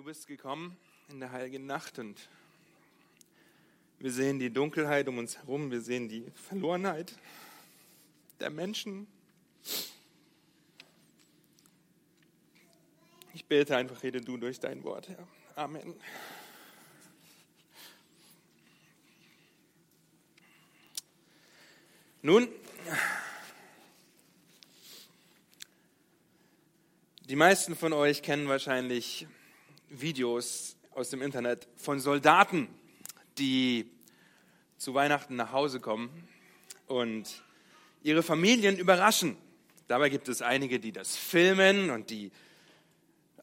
Du bist gekommen in der heiligen Nacht und wir sehen die Dunkelheit um uns herum, wir sehen die Verlorenheit der Menschen. Ich bete einfach, rede du durch dein Wort, Herr. Amen. Nun, die meisten von euch kennen wahrscheinlich Videos aus dem Internet von Soldaten, die zu Weihnachten nach Hause kommen und ihre Familien überraschen. Dabei gibt es einige, die das filmen und die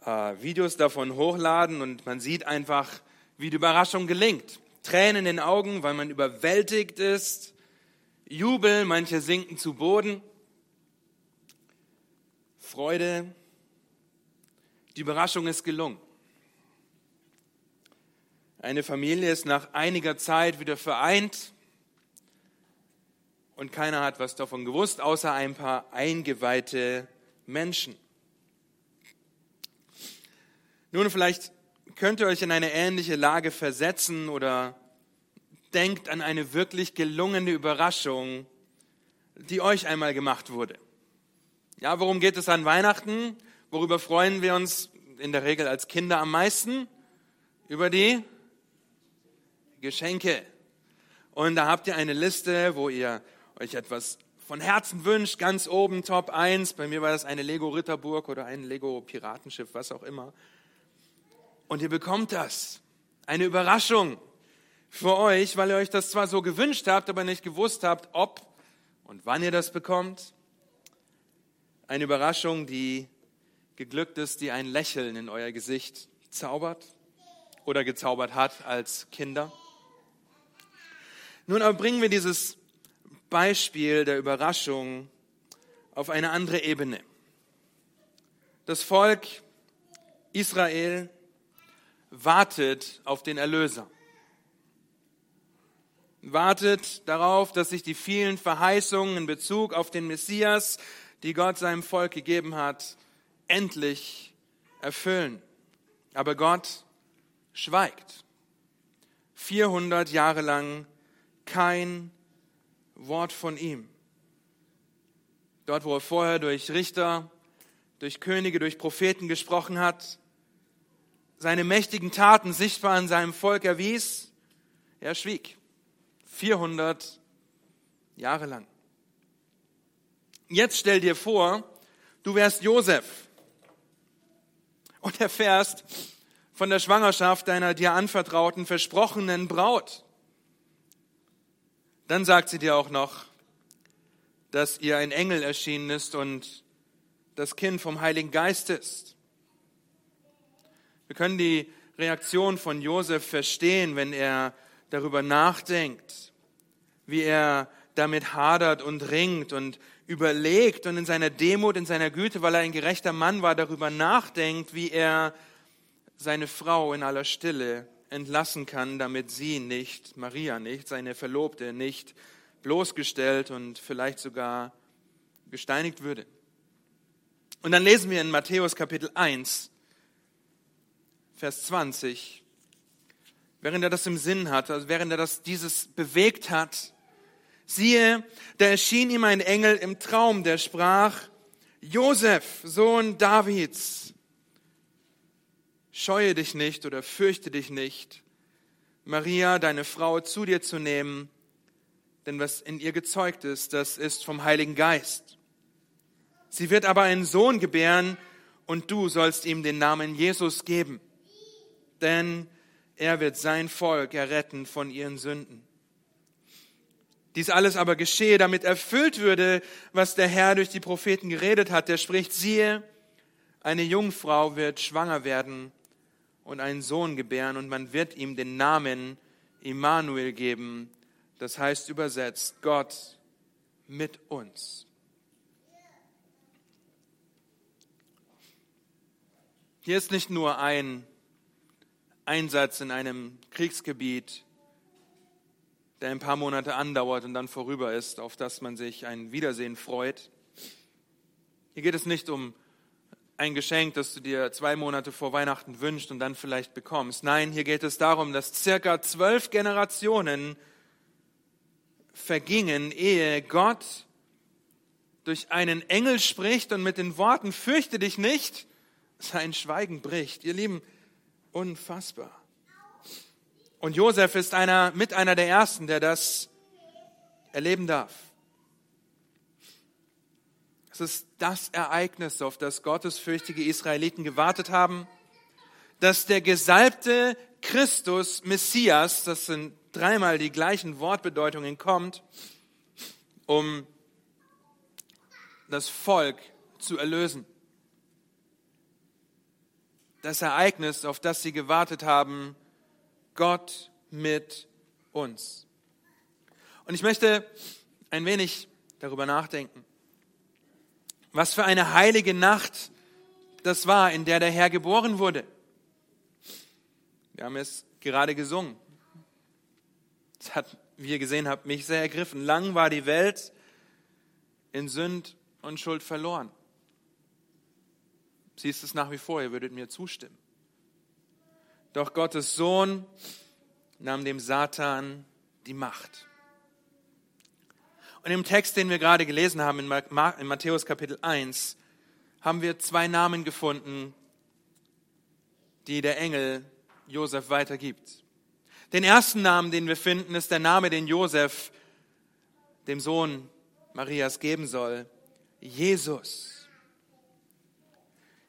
äh, Videos davon hochladen und man sieht einfach, wie die Überraschung gelingt. Tränen in den Augen, weil man überwältigt ist, Jubel, manche sinken zu Boden, Freude, die Überraschung ist gelungen. Eine Familie ist nach einiger Zeit wieder vereint und keiner hat was davon gewusst, außer ein paar eingeweihte Menschen. Nun, vielleicht könnt ihr euch in eine ähnliche Lage versetzen oder denkt an eine wirklich gelungene Überraschung, die euch einmal gemacht wurde. Ja, worum geht es an Weihnachten? Worüber freuen wir uns in der Regel als Kinder am meisten? Über die Geschenke. Und da habt ihr eine Liste, wo ihr euch etwas von Herzen wünscht, ganz oben Top 1. Bei mir war das eine Lego Ritterburg oder ein Lego Piratenschiff, was auch immer. Und ihr bekommt das. Eine Überraschung für euch, weil ihr euch das zwar so gewünscht habt, aber nicht gewusst habt, ob und wann ihr das bekommt. Eine Überraschung, die geglückt ist, die ein Lächeln in euer Gesicht zaubert oder gezaubert hat als Kinder. Nun aber bringen wir dieses Beispiel der Überraschung auf eine andere Ebene. Das Volk Israel wartet auf den Erlöser. Wartet darauf, dass sich die vielen Verheißungen in Bezug auf den Messias, die Gott seinem Volk gegeben hat, endlich erfüllen. Aber Gott schweigt. 400 Jahre lang kein Wort von ihm. Dort, wo er vorher durch Richter, durch Könige, durch Propheten gesprochen hat, seine mächtigen Taten sichtbar an seinem Volk erwies, er schwieg. 400 Jahre lang. Jetzt stell dir vor, du wärst Josef und erfährst von der Schwangerschaft deiner dir anvertrauten, versprochenen Braut. Dann sagt sie dir auch noch, dass ihr ein Engel erschienen ist und das Kind vom Heiligen Geist ist. Wir können die Reaktion von Josef verstehen, wenn er darüber nachdenkt, wie er damit hadert und ringt und überlegt und in seiner Demut, in seiner Güte, weil er ein gerechter Mann war, darüber nachdenkt, wie er seine Frau in aller Stille entlassen kann, damit sie nicht, Maria nicht, seine Verlobte nicht bloßgestellt und vielleicht sogar gesteinigt würde. Und dann lesen wir in Matthäus Kapitel 1, Vers 20, während er das im Sinn hat, also während er das, dieses bewegt hat, siehe, da erschien ihm ein Engel im Traum, der sprach, Josef, Sohn Davids, scheue dich nicht oder fürchte dich nicht, Maria, deine Frau, zu dir zu nehmen, denn was in ihr gezeugt ist, das ist vom Heiligen Geist. Sie wird aber einen Sohn gebären und du sollst ihm den Namen Jesus geben, denn er wird sein Volk erretten von ihren Sünden. Dies alles aber geschehe, damit erfüllt würde, was der Herr durch die Propheten geredet hat. Der spricht, siehe, eine Jungfrau wird schwanger werden und einen Sohn gebären und man wird ihm den Namen Immanuel geben. Das heißt übersetzt Gott mit uns. Hier ist nicht nur ein Einsatz in einem Kriegsgebiet, der ein paar Monate andauert und dann vorüber ist, auf das man sich ein Wiedersehen freut. Hier geht es nicht um ein Geschenk, das du dir zwei Monate vor Weihnachten wünschst und dann vielleicht bekommst. Nein, hier geht es darum, dass circa zwölf Generationen vergingen, ehe Gott durch einen Engel spricht und mit den Worten, fürchte dich nicht, sein Schweigen bricht. Ihr Lieben, unfassbar. Und Josef ist einer, mit einer der ersten, der das erleben darf. Es ist das Ereignis, auf das gottesfürchtige Israeliten gewartet haben, dass der gesalbte Christus, Messias, das sind dreimal die gleichen Wortbedeutungen, kommt, um das Volk zu erlösen. Das Ereignis, auf das sie gewartet haben, Gott mit uns. Und ich möchte ein wenig darüber nachdenken. Was für eine heilige Nacht das war, in der der Herr geboren wurde. Wir haben es gerade gesungen. Das hat, wie ihr gesehen habt, mich sehr ergriffen. Lang war die Welt in Sünd und Schuld verloren. Sie ist es nach wie vor, ihr würdet mir zustimmen. Doch Gottes Sohn nahm dem Satan die Macht. Und im Text, den wir gerade gelesen haben, in Matthäus Kapitel 1, haben wir zwei Namen gefunden, die der Engel Josef weitergibt. Den ersten Namen, den wir finden, ist der Name, den Josef dem Sohn Marias geben soll. Jesus.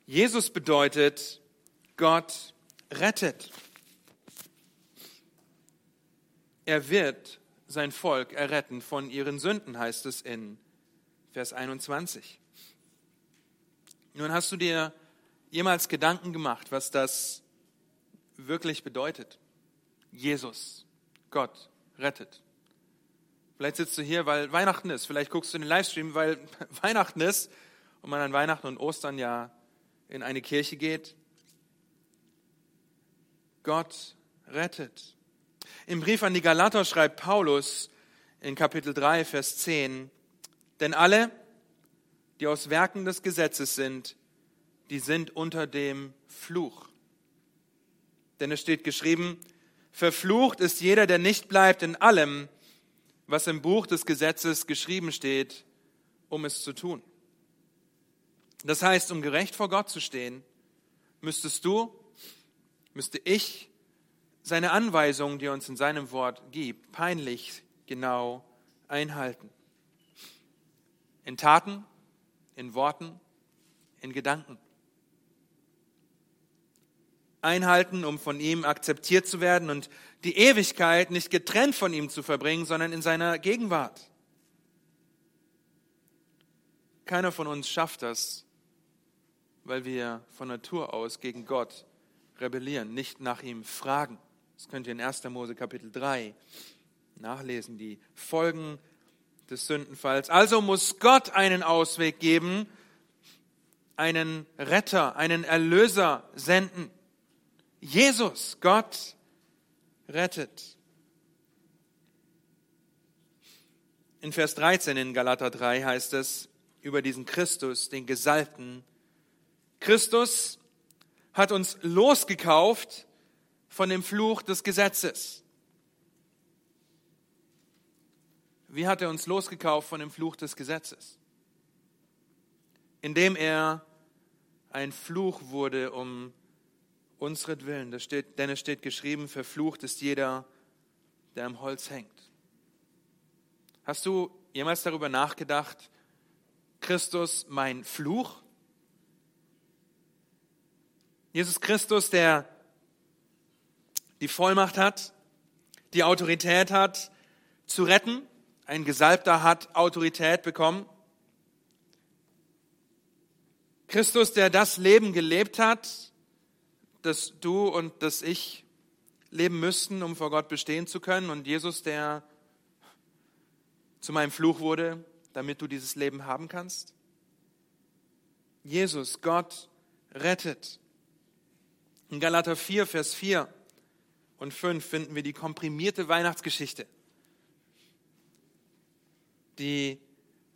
Jesus bedeutet, Gott rettet. Er wird sein Volk erretten von ihren Sünden, heißt es in Vers 21. Nun hast du dir jemals Gedanken gemacht, was das wirklich bedeutet? Jesus, Gott, rettet. Vielleicht sitzt du hier, weil Weihnachten ist. Vielleicht guckst du den Livestream, weil Weihnachten ist und man an Weihnachten und Ostern ja in eine Kirche geht. Gott rettet. Im Brief an die Galater schreibt Paulus in Kapitel 3, Vers 10, denn alle, die aus Werken des Gesetzes sind, die sind unter dem Fluch. Denn es steht geschrieben, verflucht ist jeder, der nicht bleibt in allem, was im Buch des Gesetzes geschrieben steht, um es zu tun. Das heißt, um gerecht vor Gott zu stehen, müsstest du, müsste ich seine Anweisungen, die er uns in seinem Wort gibt, peinlich genau einhalten. In Taten, in Worten, in Gedanken. Einhalten, um von ihm akzeptiert zu werden und die Ewigkeit nicht getrennt von ihm zu verbringen, sondern in seiner Gegenwart. Keiner von uns schafft das, weil wir von Natur aus gegen Gott rebellieren, nicht nach ihm fragen. Das könnt ihr in 1. Mose Kapitel 3 nachlesen, die Folgen des Sündenfalls. Also muss Gott einen Ausweg geben, einen Retter, einen Erlöser senden. Jesus, Gott, rettet. In Vers 13 in Galater 3 heißt es über diesen Christus, den Gesalbten. Christus hat uns losgekauft von dem Fluch des Gesetzes. Wie hat er uns losgekauft von dem Fluch des Gesetzes? Indem er ein Fluch wurde um unsretwillen. Das steht, denn es steht geschrieben, verflucht ist jeder, der am Holz hängt. Hast du jemals darüber nachgedacht, Christus mein Fluch? Jesus Christus, der die Vollmacht hat, die Autorität hat, zu retten. Ein Gesalbter hat Autorität bekommen. Christus, der das Leben gelebt hat, das du und das ich leben müssten, um vor Gott bestehen zu können. Und Jesus, der zu meinem Fluch wurde, damit du dieses Leben haben kannst. Jesus, Gott, rettet. In Galater 4, Vers 4 und 5 finden wir die komprimierte Weihnachtsgeschichte, die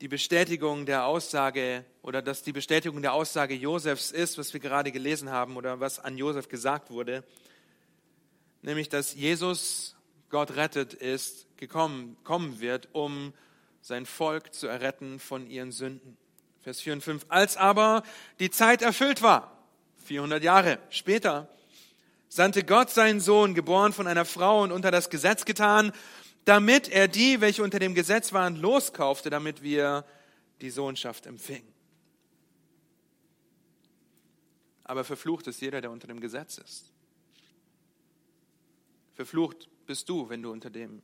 die Bestätigung der Aussage oder dass die Bestätigung der Aussage Josefs ist, was wir gerade gelesen haben oder was an Josef gesagt wurde, nämlich dass Jesus, Gott rettet, ist, gekommen, kommen wird, um sein Volk zu erretten von ihren Sünden. Vers 4 und 5. Als aber die Zeit erfüllt war, 400 Jahre später, sandte Gott seinen Sohn, geboren von einer Frau und unter das Gesetz getan, damit er die, welche unter dem Gesetz waren, loskaufte, damit wir die Sohnschaft empfingen. Aber verflucht ist jeder, der unter dem Gesetz ist. Verflucht bist du, wenn du unter dem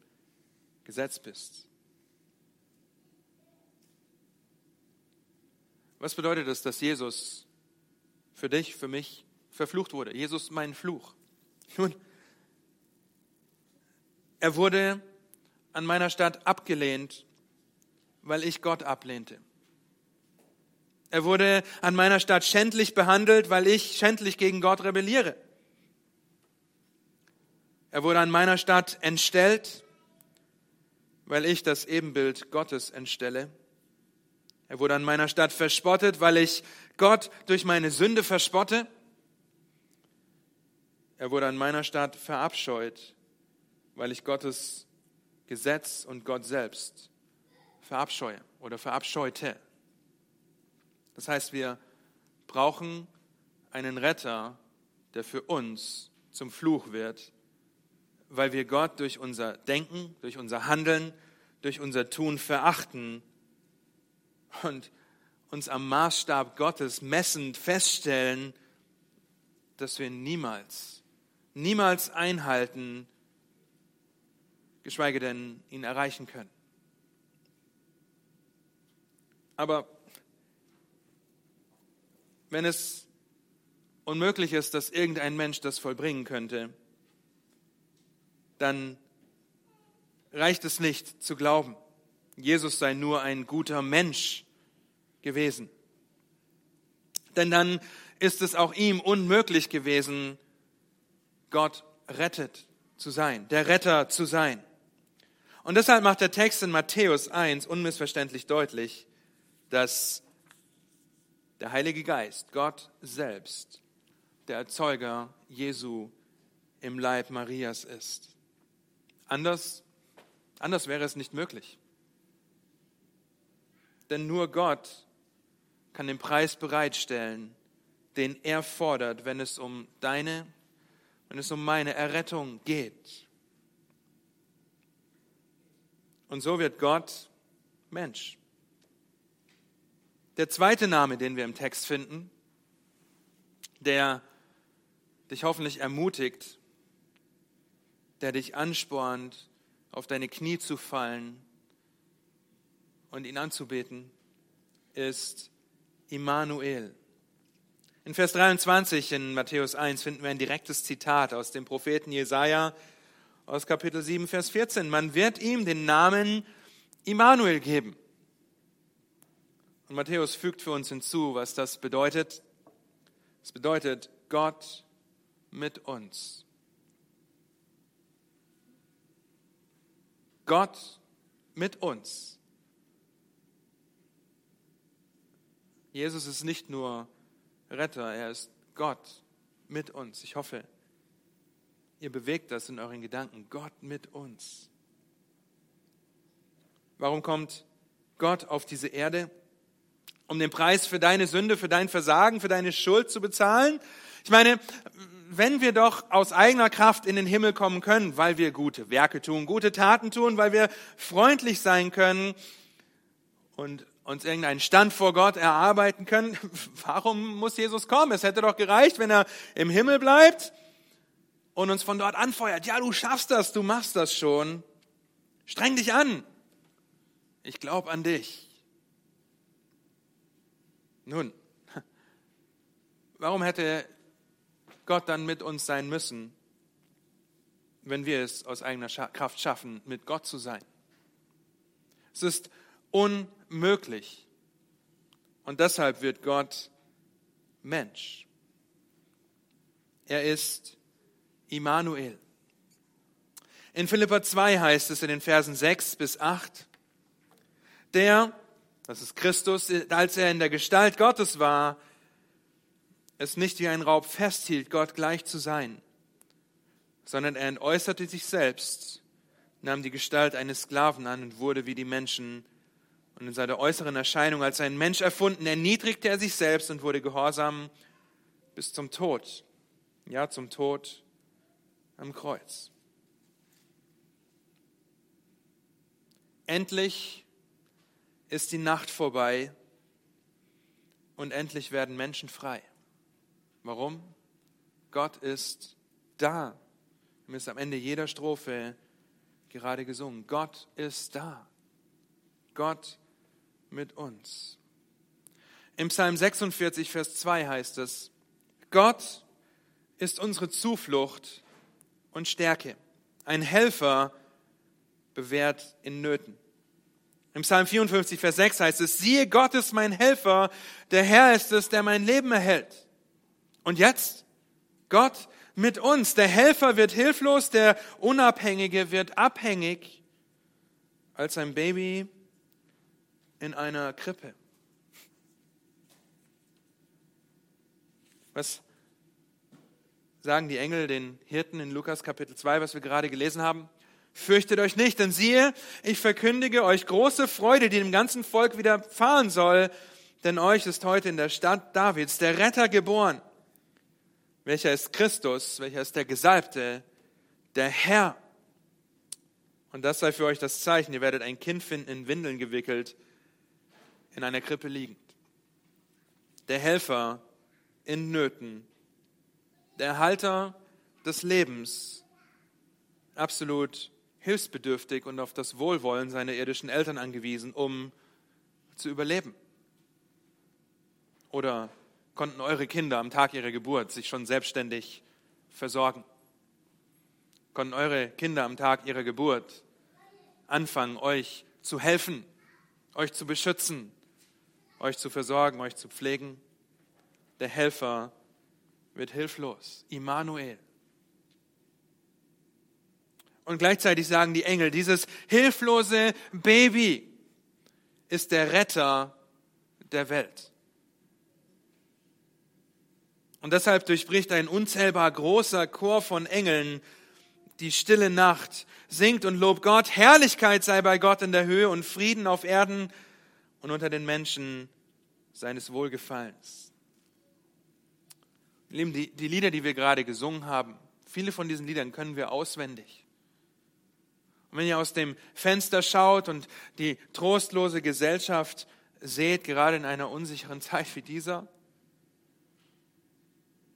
Gesetz bist. Was bedeutet es, dass Jesus für dich, für mich verflucht wurde? Jesus mein Fluch. Nun, er wurde an meiner Stadt abgelehnt, weil ich Gott ablehnte. Er wurde an meiner Stadt schändlich behandelt, weil ich schändlich gegen Gott rebelliere. Er wurde an meiner Stadt entstellt, weil ich das Ebenbild Gottes entstelle. Er wurde an meiner Stadt verspottet, weil ich Gott durch meine Sünde verspotte. Er wurde an meiner Stadt verabscheut, weil ich Gottes Gesetz und Gott selbst verabscheue oder verabscheute. Das heißt, wir brauchen einen Retter, der für uns zum Fluch wird, weil wir Gott durch unser Denken, durch unser Handeln, durch unser Tun verachten und uns am Maßstab Gottes messend feststellen, dass wir niemals niemals einhalten, geschweige denn ihn erreichen können. Aber wenn es unmöglich ist, dass irgendein Mensch das vollbringen könnte, dann reicht es nicht zu glauben, Jesus sei nur ein guter Mensch gewesen. Denn dann ist es auch ihm unmöglich gewesen, Gott rettet zu sein, der Retter zu sein. Und deshalb macht der Text in Matthäus 1 unmissverständlich deutlich, dass der Heilige Geist, Gott selbst, der Erzeuger Jesu im Leib Marias ist. Anders, anders wäre es nicht möglich. Denn nur Gott kann den Preis bereitstellen, den er fordert, wenn es um deine wenn es um meine Errettung geht. Und so wird Gott Mensch. Der zweite Name, den wir im Text finden, der dich hoffentlich ermutigt, der dich anspornt, auf deine Knie zu fallen und ihn anzubeten, ist Immanuel. In Vers 23 in Matthäus 1 finden wir ein direktes Zitat aus dem Propheten Jesaja aus Kapitel 7, Vers 14. Man wird ihm den Namen Immanuel geben. Und Matthäus fügt für uns hinzu, was das bedeutet. Es bedeutet Gott mit uns. Gott mit uns. Jesus ist nicht nur Retter, er ist Gott mit uns. Ich hoffe, ihr bewegt das in euren Gedanken. Gott mit uns. Warum kommt Gott auf diese Erde? Um den Preis für deine Sünde, für dein Versagen, für deine Schuld zu bezahlen? Ich meine, wenn wir doch aus eigener Kraft in den Himmel kommen können, weil wir gute Werke tun, gute Taten tun, weil wir freundlich sein können und uns irgendeinen Stand vor Gott erarbeiten können. Warum muss Jesus kommen? Es hätte doch gereicht, wenn er im Himmel bleibt und uns von dort anfeuert. Ja, du schaffst das, du machst das schon. Streng dich an. Ich glaube an dich. Nun, warum hätte Gott dann mit uns sein müssen, wenn wir es aus eigener Kraft schaffen, mit Gott zu sein? Es ist unmöglich. Und deshalb wird Gott Mensch. Er ist Immanuel. In Philippa 2 heißt es in den Versen 6 bis 8, der Das ist Christus, als er in der Gestalt Gottes war, es nicht wie ein Raub festhielt, Gott gleich zu sein, sondern er entäußerte sich selbst, nahm die Gestalt eines Sklaven an und wurde wie die Menschen. Und in seiner äußeren Erscheinung als ein Mensch erfunden, erniedrigte er sich selbst und wurde gehorsam bis zum Tod. Ja, zum Tod am Kreuz. Endlich ist die Nacht vorbei und endlich werden Menschen frei. Warum? Gott ist da. Wir haben es am Ende jeder Strophe gerade gesungen. Gott ist da. Gott mit uns. Im Psalm 46, Vers 2 heißt es, Gott ist unsere Zuflucht und Stärke, ein Helfer bewährt in Nöten. Im Psalm 54, Vers 6 heißt es, siehe, Gott ist mein Helfer, der Herr ist es, der mein Leben erhält. Und jetzt? Gott mit uns. Der Helfer wird hilflos, der Unabhängige wird abhängig als ein Baby in einer Krippe. Was sagen die Engel den Hirten in Lukas Kapitel 2, was wir gerade gelesen haben? Fürchtet euch nicht, denn siehe, ich verkündige euch große Freude, die dem ganzen Volk widerfahren soll, denn euch ist heute in der Stadt Davids der Retter geboren welcher ist Christus, welcher ist der Gesalbte, der Herr. Und das sei für euch das Zeichen, ihr werdet ein Kind finden, in Windeln gewickelt, in einer Krippe liegend. Der Helfer in Nöten, der Halter des Lebens, absolut hilfsbedürftig und auf das Wohlwollen seiner irdischen Eltern angewiesen, um zu überleben. Oder konnten eure Kinder am Tag ihrer Geburt sich schon selbstständig versorgen? Konnten eure Kinder am Tag ihrer Geburt anfangen, euch zu helfen, euch zu beschützen, euch zu versorgen, euch zu pflegen? Der Helfer wird hilflos. Immanuel. Und gleichzeitig sagen die Engel, dieses hilflose Baby ist der Retter der Welt. Und deshalb durchbricht ein unzählbar großer Chor von Engeln die stille Nacht, singt und lobt Gott, Herrlichkeit sei bei Gott in der Höhe und Frieden auf Erden und unter den Menschen seines Wohlgefallens. Lieben, die, die Lieder, die wir gerade gesungen haben, viele von diesen Liedern können wir auswendig. Und wenn ihr aus dem Fenster schaut und die trostlose Gesellschaft seht, gerade in einer unsicheren Zeit wie dieser,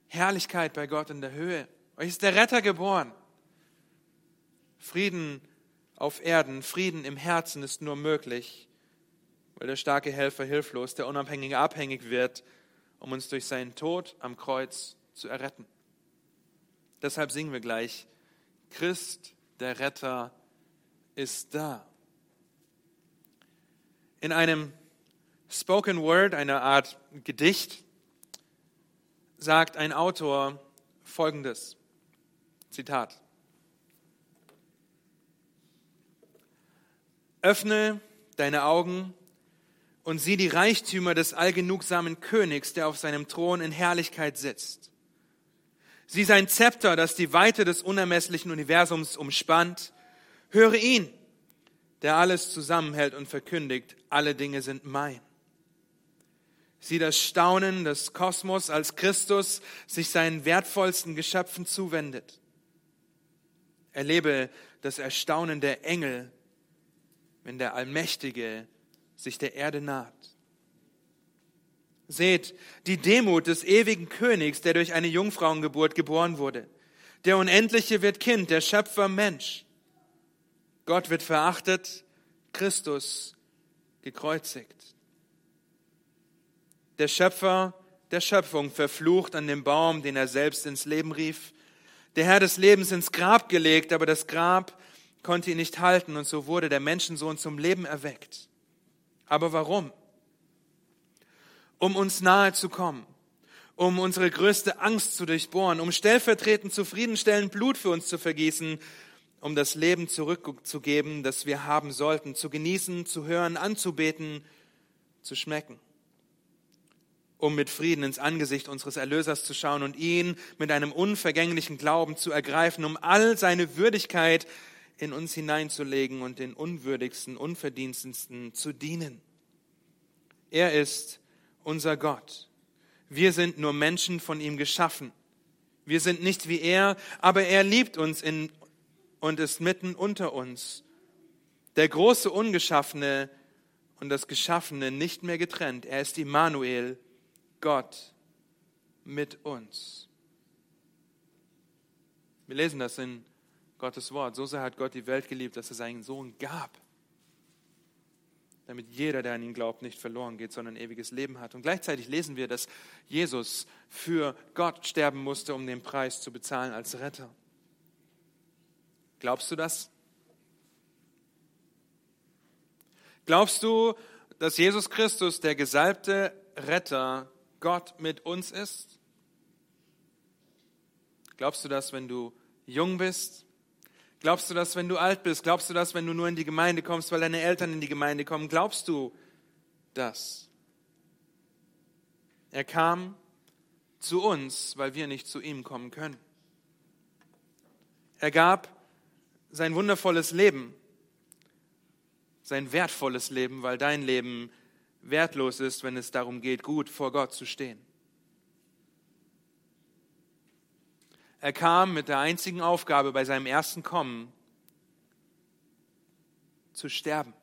Herrlichkeit bei Gott in der Höhe. Euch ist der Retter geboren. Frieden auf Erden, Frieden im Herzen ist nur möglich, weil der starke Helfer hilflos, der Unabhängige abhängig wird, um uns durch seinen Tod am Kreuz zu erretten. Deshalb singen wir gleich, Christ, der Retter, ist da. In einem Spoken Word, einer Art Gedicht, sagt ein Autor Folgendes. Zitat. Öffne deine Augen und sieh die Reichtümer des allgenugsamen Königs, der auf seinem Thron in Herrlichkeit sitzt. Sieh sein Zepter, das die Weite des unermesslichen Universums umspannt. Höre ihn, der alles zusammenhält und verkündigt, alle Dinge sind mein. Sieh das Staunen des Kosmos, als Christus sich seinen wertvollsten Geschöpfen zuwendet. Erlebe das Erstaunen der Engel, wenn der Allmächtige sich der Erde naht. Seht die Demut des ewigen Königs, der durch eine Jungfrauengeburt geboren wurde. Der Unendliche wird Kind, der Schöpfer Mensch. Gott wird verachtet, Christus gekreuzigt der Schöpfer der Schöpfung verflucht an dem Baum, den er selbst ins Leben rief. Der Herr des Lebens ins Grab gelegt, aber das Grab konnte ihn nicht halten und so wurde der Menschensohn zum Leben erweckt. Aber warum? Um uns nahe zu kommen, um unsere größte Angst zu durchbohren, um stellvertretend zufriedenstellend Blut für uns zu vergießen, um das Leben zurückzugeben, das wir haben sollten, zu genießen, zu hören, anzubeten zu schmecken, um mit Frieden ins Angesicht unseres Erlösers zu schauen und ihn mit einem unvergänglichen Glauben zu ergreifen, um all seine Würdigkeit in uns hineinzulegen und den unwürdigsten, unverdienstensten zu dienen. Er ist unser Gott. Wir sind nur Menschen von ihm geschaffen. Wir sind nicht wie er, aber er liebt uns in, und ist mitten unter uns. Der große Ungeschaffene und das Geschaffene nicht mehr getrennt. Er ist Immanuel, Gott mit uns. Wir lesen das in Gottes Wort. So sehr hat Gott die Welt geliebt, dass er seinen Sohn gab, damit jeder, der an ihn glaubt, nicht verloren geht, sondern ewiges Leben hat. Und gleichzeitig lesen wir, dass Jesus für Gott sterben musste, um den Preis zu bezahlen als Retter. Glaubst du das? Glaubst du, dass Jesus Christus, der gesalbte Retter, Gott mit uns ist? Glaubst du das, wenn du jung bist? Glaubst du das, wenn du alt bist? Glaubst du das, wenn du nur in die Gemeinde kommst, weil deine Eltern in die Gemeinde kommen? Glaubst du das? Er kam zu uns, weil wir nicht zu ihm kommen können. Er gab sein wundervolles Leben sein wertvolles Leben, weil dein Leben wertlos ist, wenn es darum geht, gut vor Gott zu stehen. Er kam mit der einzigen Aufgabe bei seinem ersten Kommen zu sterben.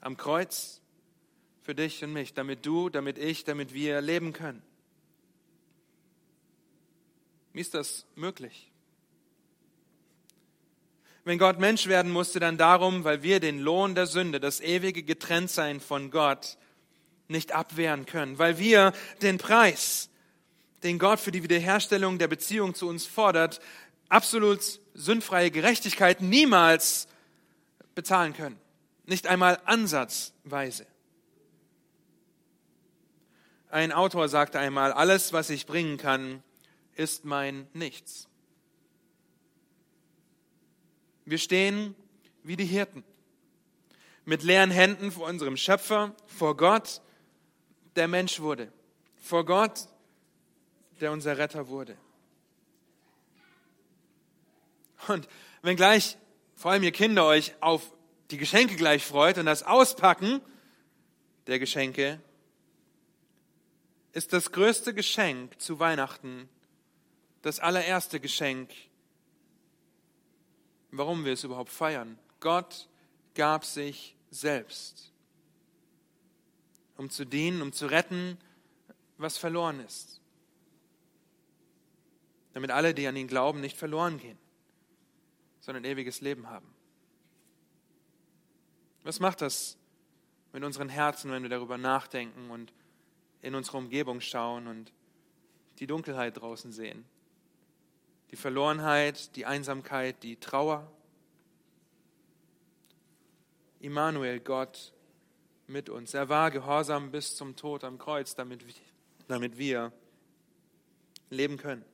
Am Kreuz für dich und mich, damit du, damit ich, damit wir leben können. Wie ist das möglich? wenn Gott Mensch werden musste, dann darum, weil wir den Lohn der Sünde, das ewige Getrenntsein von Gott, nicht abwehren können, weil wir den Preis, den Gott für die Wiederherstellung der Beziehung zu uns fordert, absolut sündfreie Gerechtigkeit niemals bezahlen können. Nicht einmal ansatzweise. Ein Autor sagte einmal, alles, was ich bringen kann, ist mein Nichts. Wir stehen wie die Hirten, mit leeren Händen vor unserem Schöpfer, vor Gott, der Mensch wurde, vor Gott, der unser Retter wurde. Und wenn gleich, vor allem ihr Kinder, euch auf die Geschenke gleich freut und das Auspacken der Geschenke, ist das größte Geschenk zu Weihnachten, das allererste Geschenk warum wir es überhaupt feiern. Gott gab sich selbst, um zu dienen, um zu retten, was verloren ist. Damit alle, die an ihn glauben, nicht verloren gehen, sondern ewiges Leben haben. Was macht das mit unseren Herzen, wenn wir darüber nachdenken und in unsere Umgebung schauen und die Dunkelheit draußen sehen? die Verlorenheit, die Einsamkeit, die Trauer. Immanuel, Gott mit uns. Er war gehorsam bis zum Tod am Kreuz, damit wir, damit wir leben können.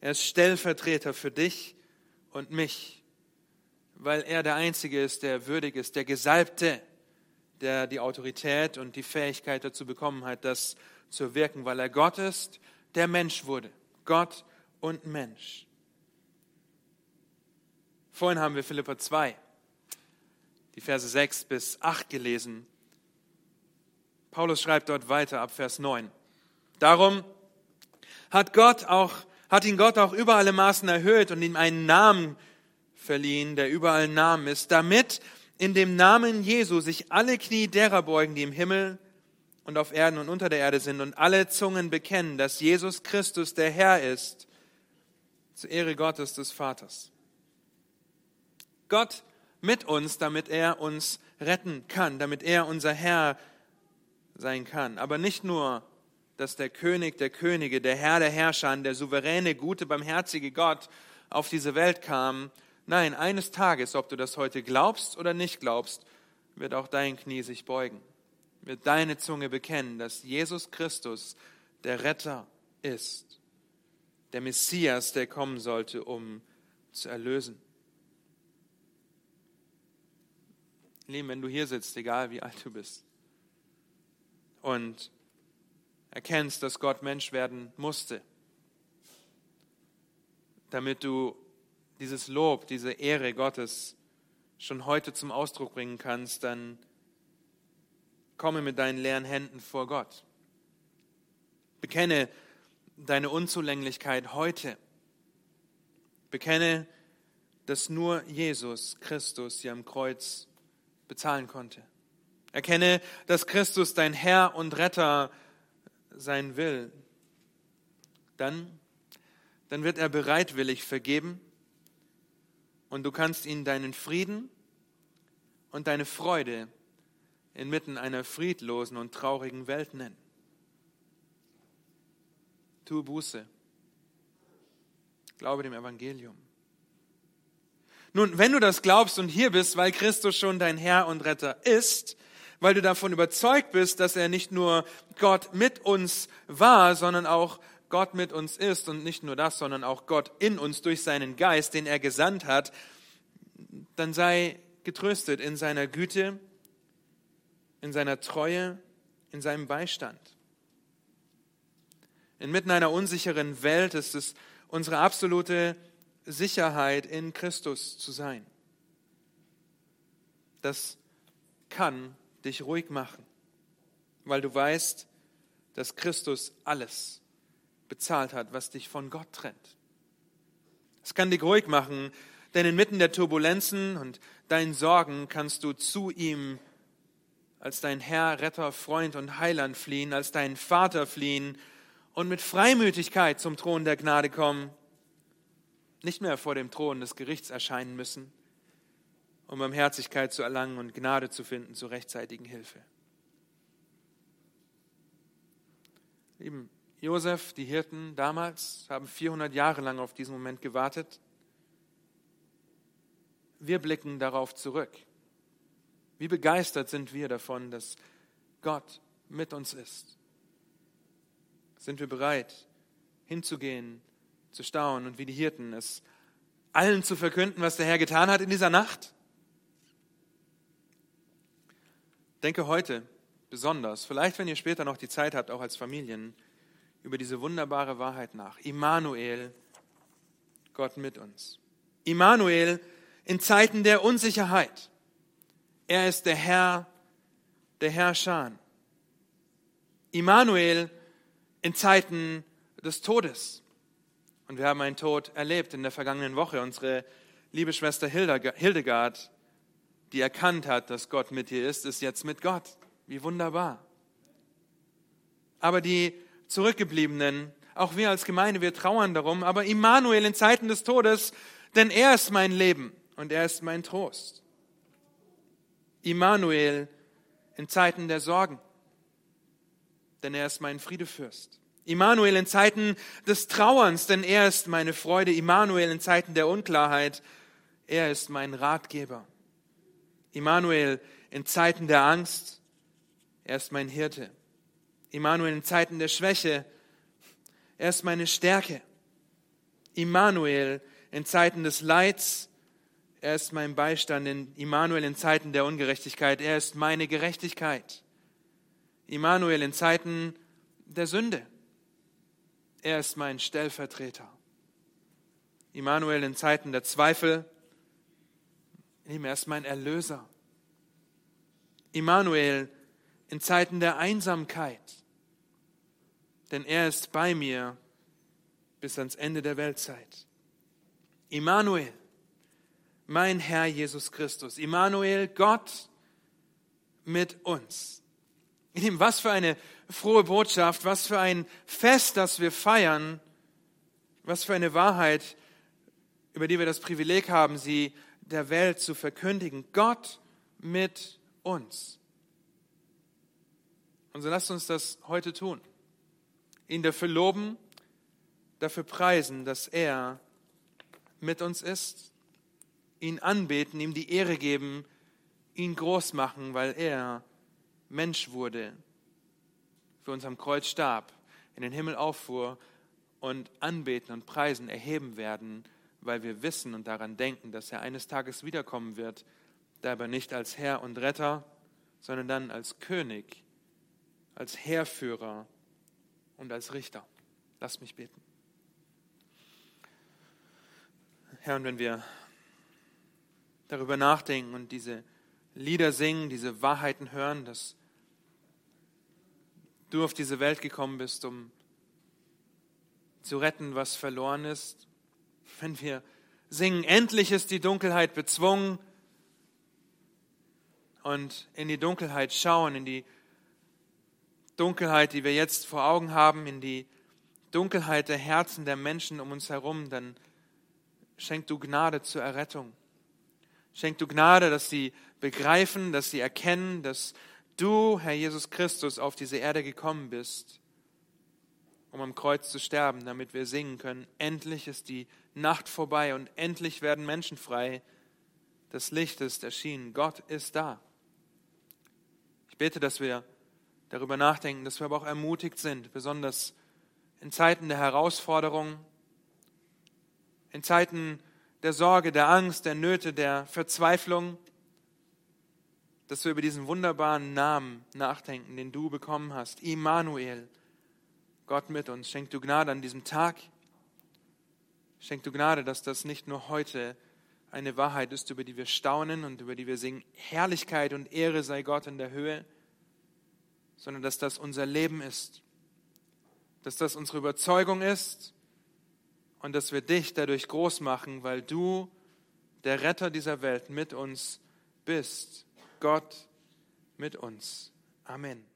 Er ist Stellvertreter für dich und mich, weil er der Einzige ist, der würdig ist, der Gesalbte, der die Autorität und die Fähigkeit dazu bekommen hat, das zu wirken, weil er Gott ist, der Mensch wurde. Gott und Mensch. Vorhin haben wir Philippa 2, die Verse 6 bis 8 gelesen. Paulus schreibt dort weiter ab Vers 9. Darum hat Gott auch, hat ihn Gott auch über alle Maßen erhöht und ihm einen Namen verliehen, der überall Namen ist, damit in dem Namen Jesu sich alle Knie derer beugen, die im Himmel und auf Erden und unter der Erde sind und alle Zungen bekennen, dass Jesus Christus der Herr ist zur Ehre Gottes des Vaters. Gott mit uns, damit er uns retten kann, damit er unser Herr sein kann. Aber nicht nur, dass der König der Könige, der Herr der Herrscher, der souveräne, gute, barmherzige Gott auf diese Welt kam. Nein, eines Tages, ob du das heute glaubst oder nicht glaubst, wird auch dein Knie sich beugen, wird deine Zunge bekennen, dass Jesus Christus der Retter ist der Messias, der kommen sollte, um zu erlösen. Lieben, wenn du hier sitzt, egal wie alt du bist, und erkennst, dass Gott Mensch werden musste, damit du dieses Lob, diese Ehre Gottes schon heute zum Ausdruck bringen kannst, dann komme mit deinen leeren Händen vor Gott. Bekenne deine Unzulänglichkeit heute. Bekenne, dass nur Jesus Christus sie am Kreuz bezahlen konnte. Erkenne, dass Christus dein Herr und Retter sein will. Dann, dann wird er bereitwillig vergeben und du kannst ihn deinen Frieden und deine Freude inmitten einer friedlosen und traurigen Welt nennen. Tu Buße. Glaube dem Evangelium. Nun, wenn du das glaubst und hier bist, weil Christus schon dein Herr und Retter ist, weil du davon überzeugt bist, dass er nicht nur Gott mit uns war, sondern auch Gott mit uns ist und nicht nur das, sondern auch Gott in uns durch seinen Geist, den er gesandt hat, dann sei getröstet in seiner Güte, in seiner Treue, in seinem Beistand. Inmitten einer unsicheren Welt ist es unsere absolute Sicherheit, in Christus zu sein. Das kann dich ruhig machen, weil du weißt, dass Christus alles bezahlt hat, was dich von Gott trennt. Es kann dich ruhig machen, denn inmitten der Turbulenzen und deinen Sorgen kannst du zu ihm als dein Herr, Retter, Freund und Heiland fliehen, als dein Vater fliehen und mit Freimütigkeit zum Thron der Gnade kommen, nicht mehr vor dem Thron des Gerichts erscheinen müssen, um Barmherzigkeit zu erlangen und Gnade zu finden zur rechtzeitigen Hilfe. Lieben, Josef, die Hirten damals, haben 400 Jahre lang auf diesen Moment gewartet. Wir blicken darauf zurück. Wie begeistert sind wir davon, dass Gott mit uns ist? Sind wir bereit, hinzugehen, zu staunen und wie die Hirten es allen zu verkünden, was der Herr getan hat in dieser Nacht? Denke heute besonders, vielleicht wenn ihr später noch die Zeit habt, auch als Familien, über diese wunderbare Wahrheit nach. Immanuel, Gott mit uns. Immanuel in Zeiten der Unsicherheit. Er ist der Herr der Herrscher. Immanuel in Zeiten des Todes. Und wir haben einen Tod erlebt in der vergangenen Woche. Unsere liebe Schwester Hildegard, die erkannt hat, dass Gott mit ihr ist, ist jetzt mit Gott. Wie wunderbar. Aber die Zurückgebliebenen. Auch wir als Gemeinde, wir trauern darum, aber Immanuel in Zeiten des Todes, denn er ist mein Leben und er ist mein Trost. Immanuel in Zeiten der Sorgen, denn er ist mein Friedefürst. Immanuel in Zeiten des Trauerns, denn er ist meine Freude. Immanuel in Zeiten der Unklarheit, er ist mein Ratgeber. Immanuel in Zeiten der Angst, er ist mein Hirte. Immanuel in Zeiten der Schwäche. Er ist meine Stärke. Immanuel in Zeiten des Leids. Er ist mein Beistand. Immanuel in Zeiten der Ungerechtigkeit. Er ist meine Gerechtigkeit. Immanuel in Zeiten der Sünde. Er ist mein Stellvertreter. Immanuel in Zeiten der Zweifel. Er ist mein Erlöser. Immanuel in Zeiten der Einsamkeit denn er ist bei mir bis ans Ende der Weltzeit. Immanuel, mein Herr Jesus Christus. Immanuel, Gott mit uns. Was für eine frohe Botschaft, was für ein Fest, das wir feiern, was für eine Wahrheit, über die wir das Privileg haben, sie der Welt zu verkündigen. Gott mit uns. Und so lasst uns das heute tun ihn dafür loben, dafür preisen, dass er mit uns ist, ihn anbeten, ihm die Ehre geben, ihn groß machen, weil er Mensch wurde, für uns am Kreuz starb, in den Himmel auffuhr und anbeten und preisen, erheben werden, weil wir wissen und daran denken, dass er eines Tages wiederkommen wird, dabei nicht als Herr und Retter, sondern dann als König als Heerführer und als Richter. Lass mich beten. Herr, und wenn wir darüber nachdenken und diese Lieder singen, diese Wahrheiten hören, dass du auf diese Welt gekommen bist, um zu retten, was verloren ist. Wenn wir singen, endlich ist die Dunkelheit bezwungen und in die Dunkelheit schauen, in die Dunkelheit, die wir jetzt vor Augen haben, in die Dunkelheit der Herzen der Menschen um uns herum, dann schenk du Gnade zur Errettung. Schenk du Gnade, dass sie begreifen, dass sie erkennen, dass du, Herr Jesus Christus, auf diese Erde gekommen bist, um am Kreuz zu sterben, damit wir singen können. Endlich ist die Nacht vorbei und endlich werden Menschen frei. Das Licht ist erschienen. Gott ist da. Ich bete, dass wir darüber nachdenken, dass wir aber auch ermutigt sind, besonders in Zeiten der Herausforderung, in Zeiten der Sorge, der Angst, der Nöte, der Verzweiflung, dass wir über diesen wunderbaren Namen nachdenken, den du bekommen hast. Immanuel, Gott mit uns. Schenk du Gnade an diesem Tag. Schenk du Gnade, dass das nicht nur heute eine Wahrheit ist, über die wir staunen und über die wir singen, Herrlichkeit und Ehre sei Gott in der Höhe, sondern dass das unser Leben ist, dass das unsere Überzeugung ist und dass wir dich dadurch groß machen, weil du der Retter dieser Welt mit uns bist. Gott mit uns. Amen.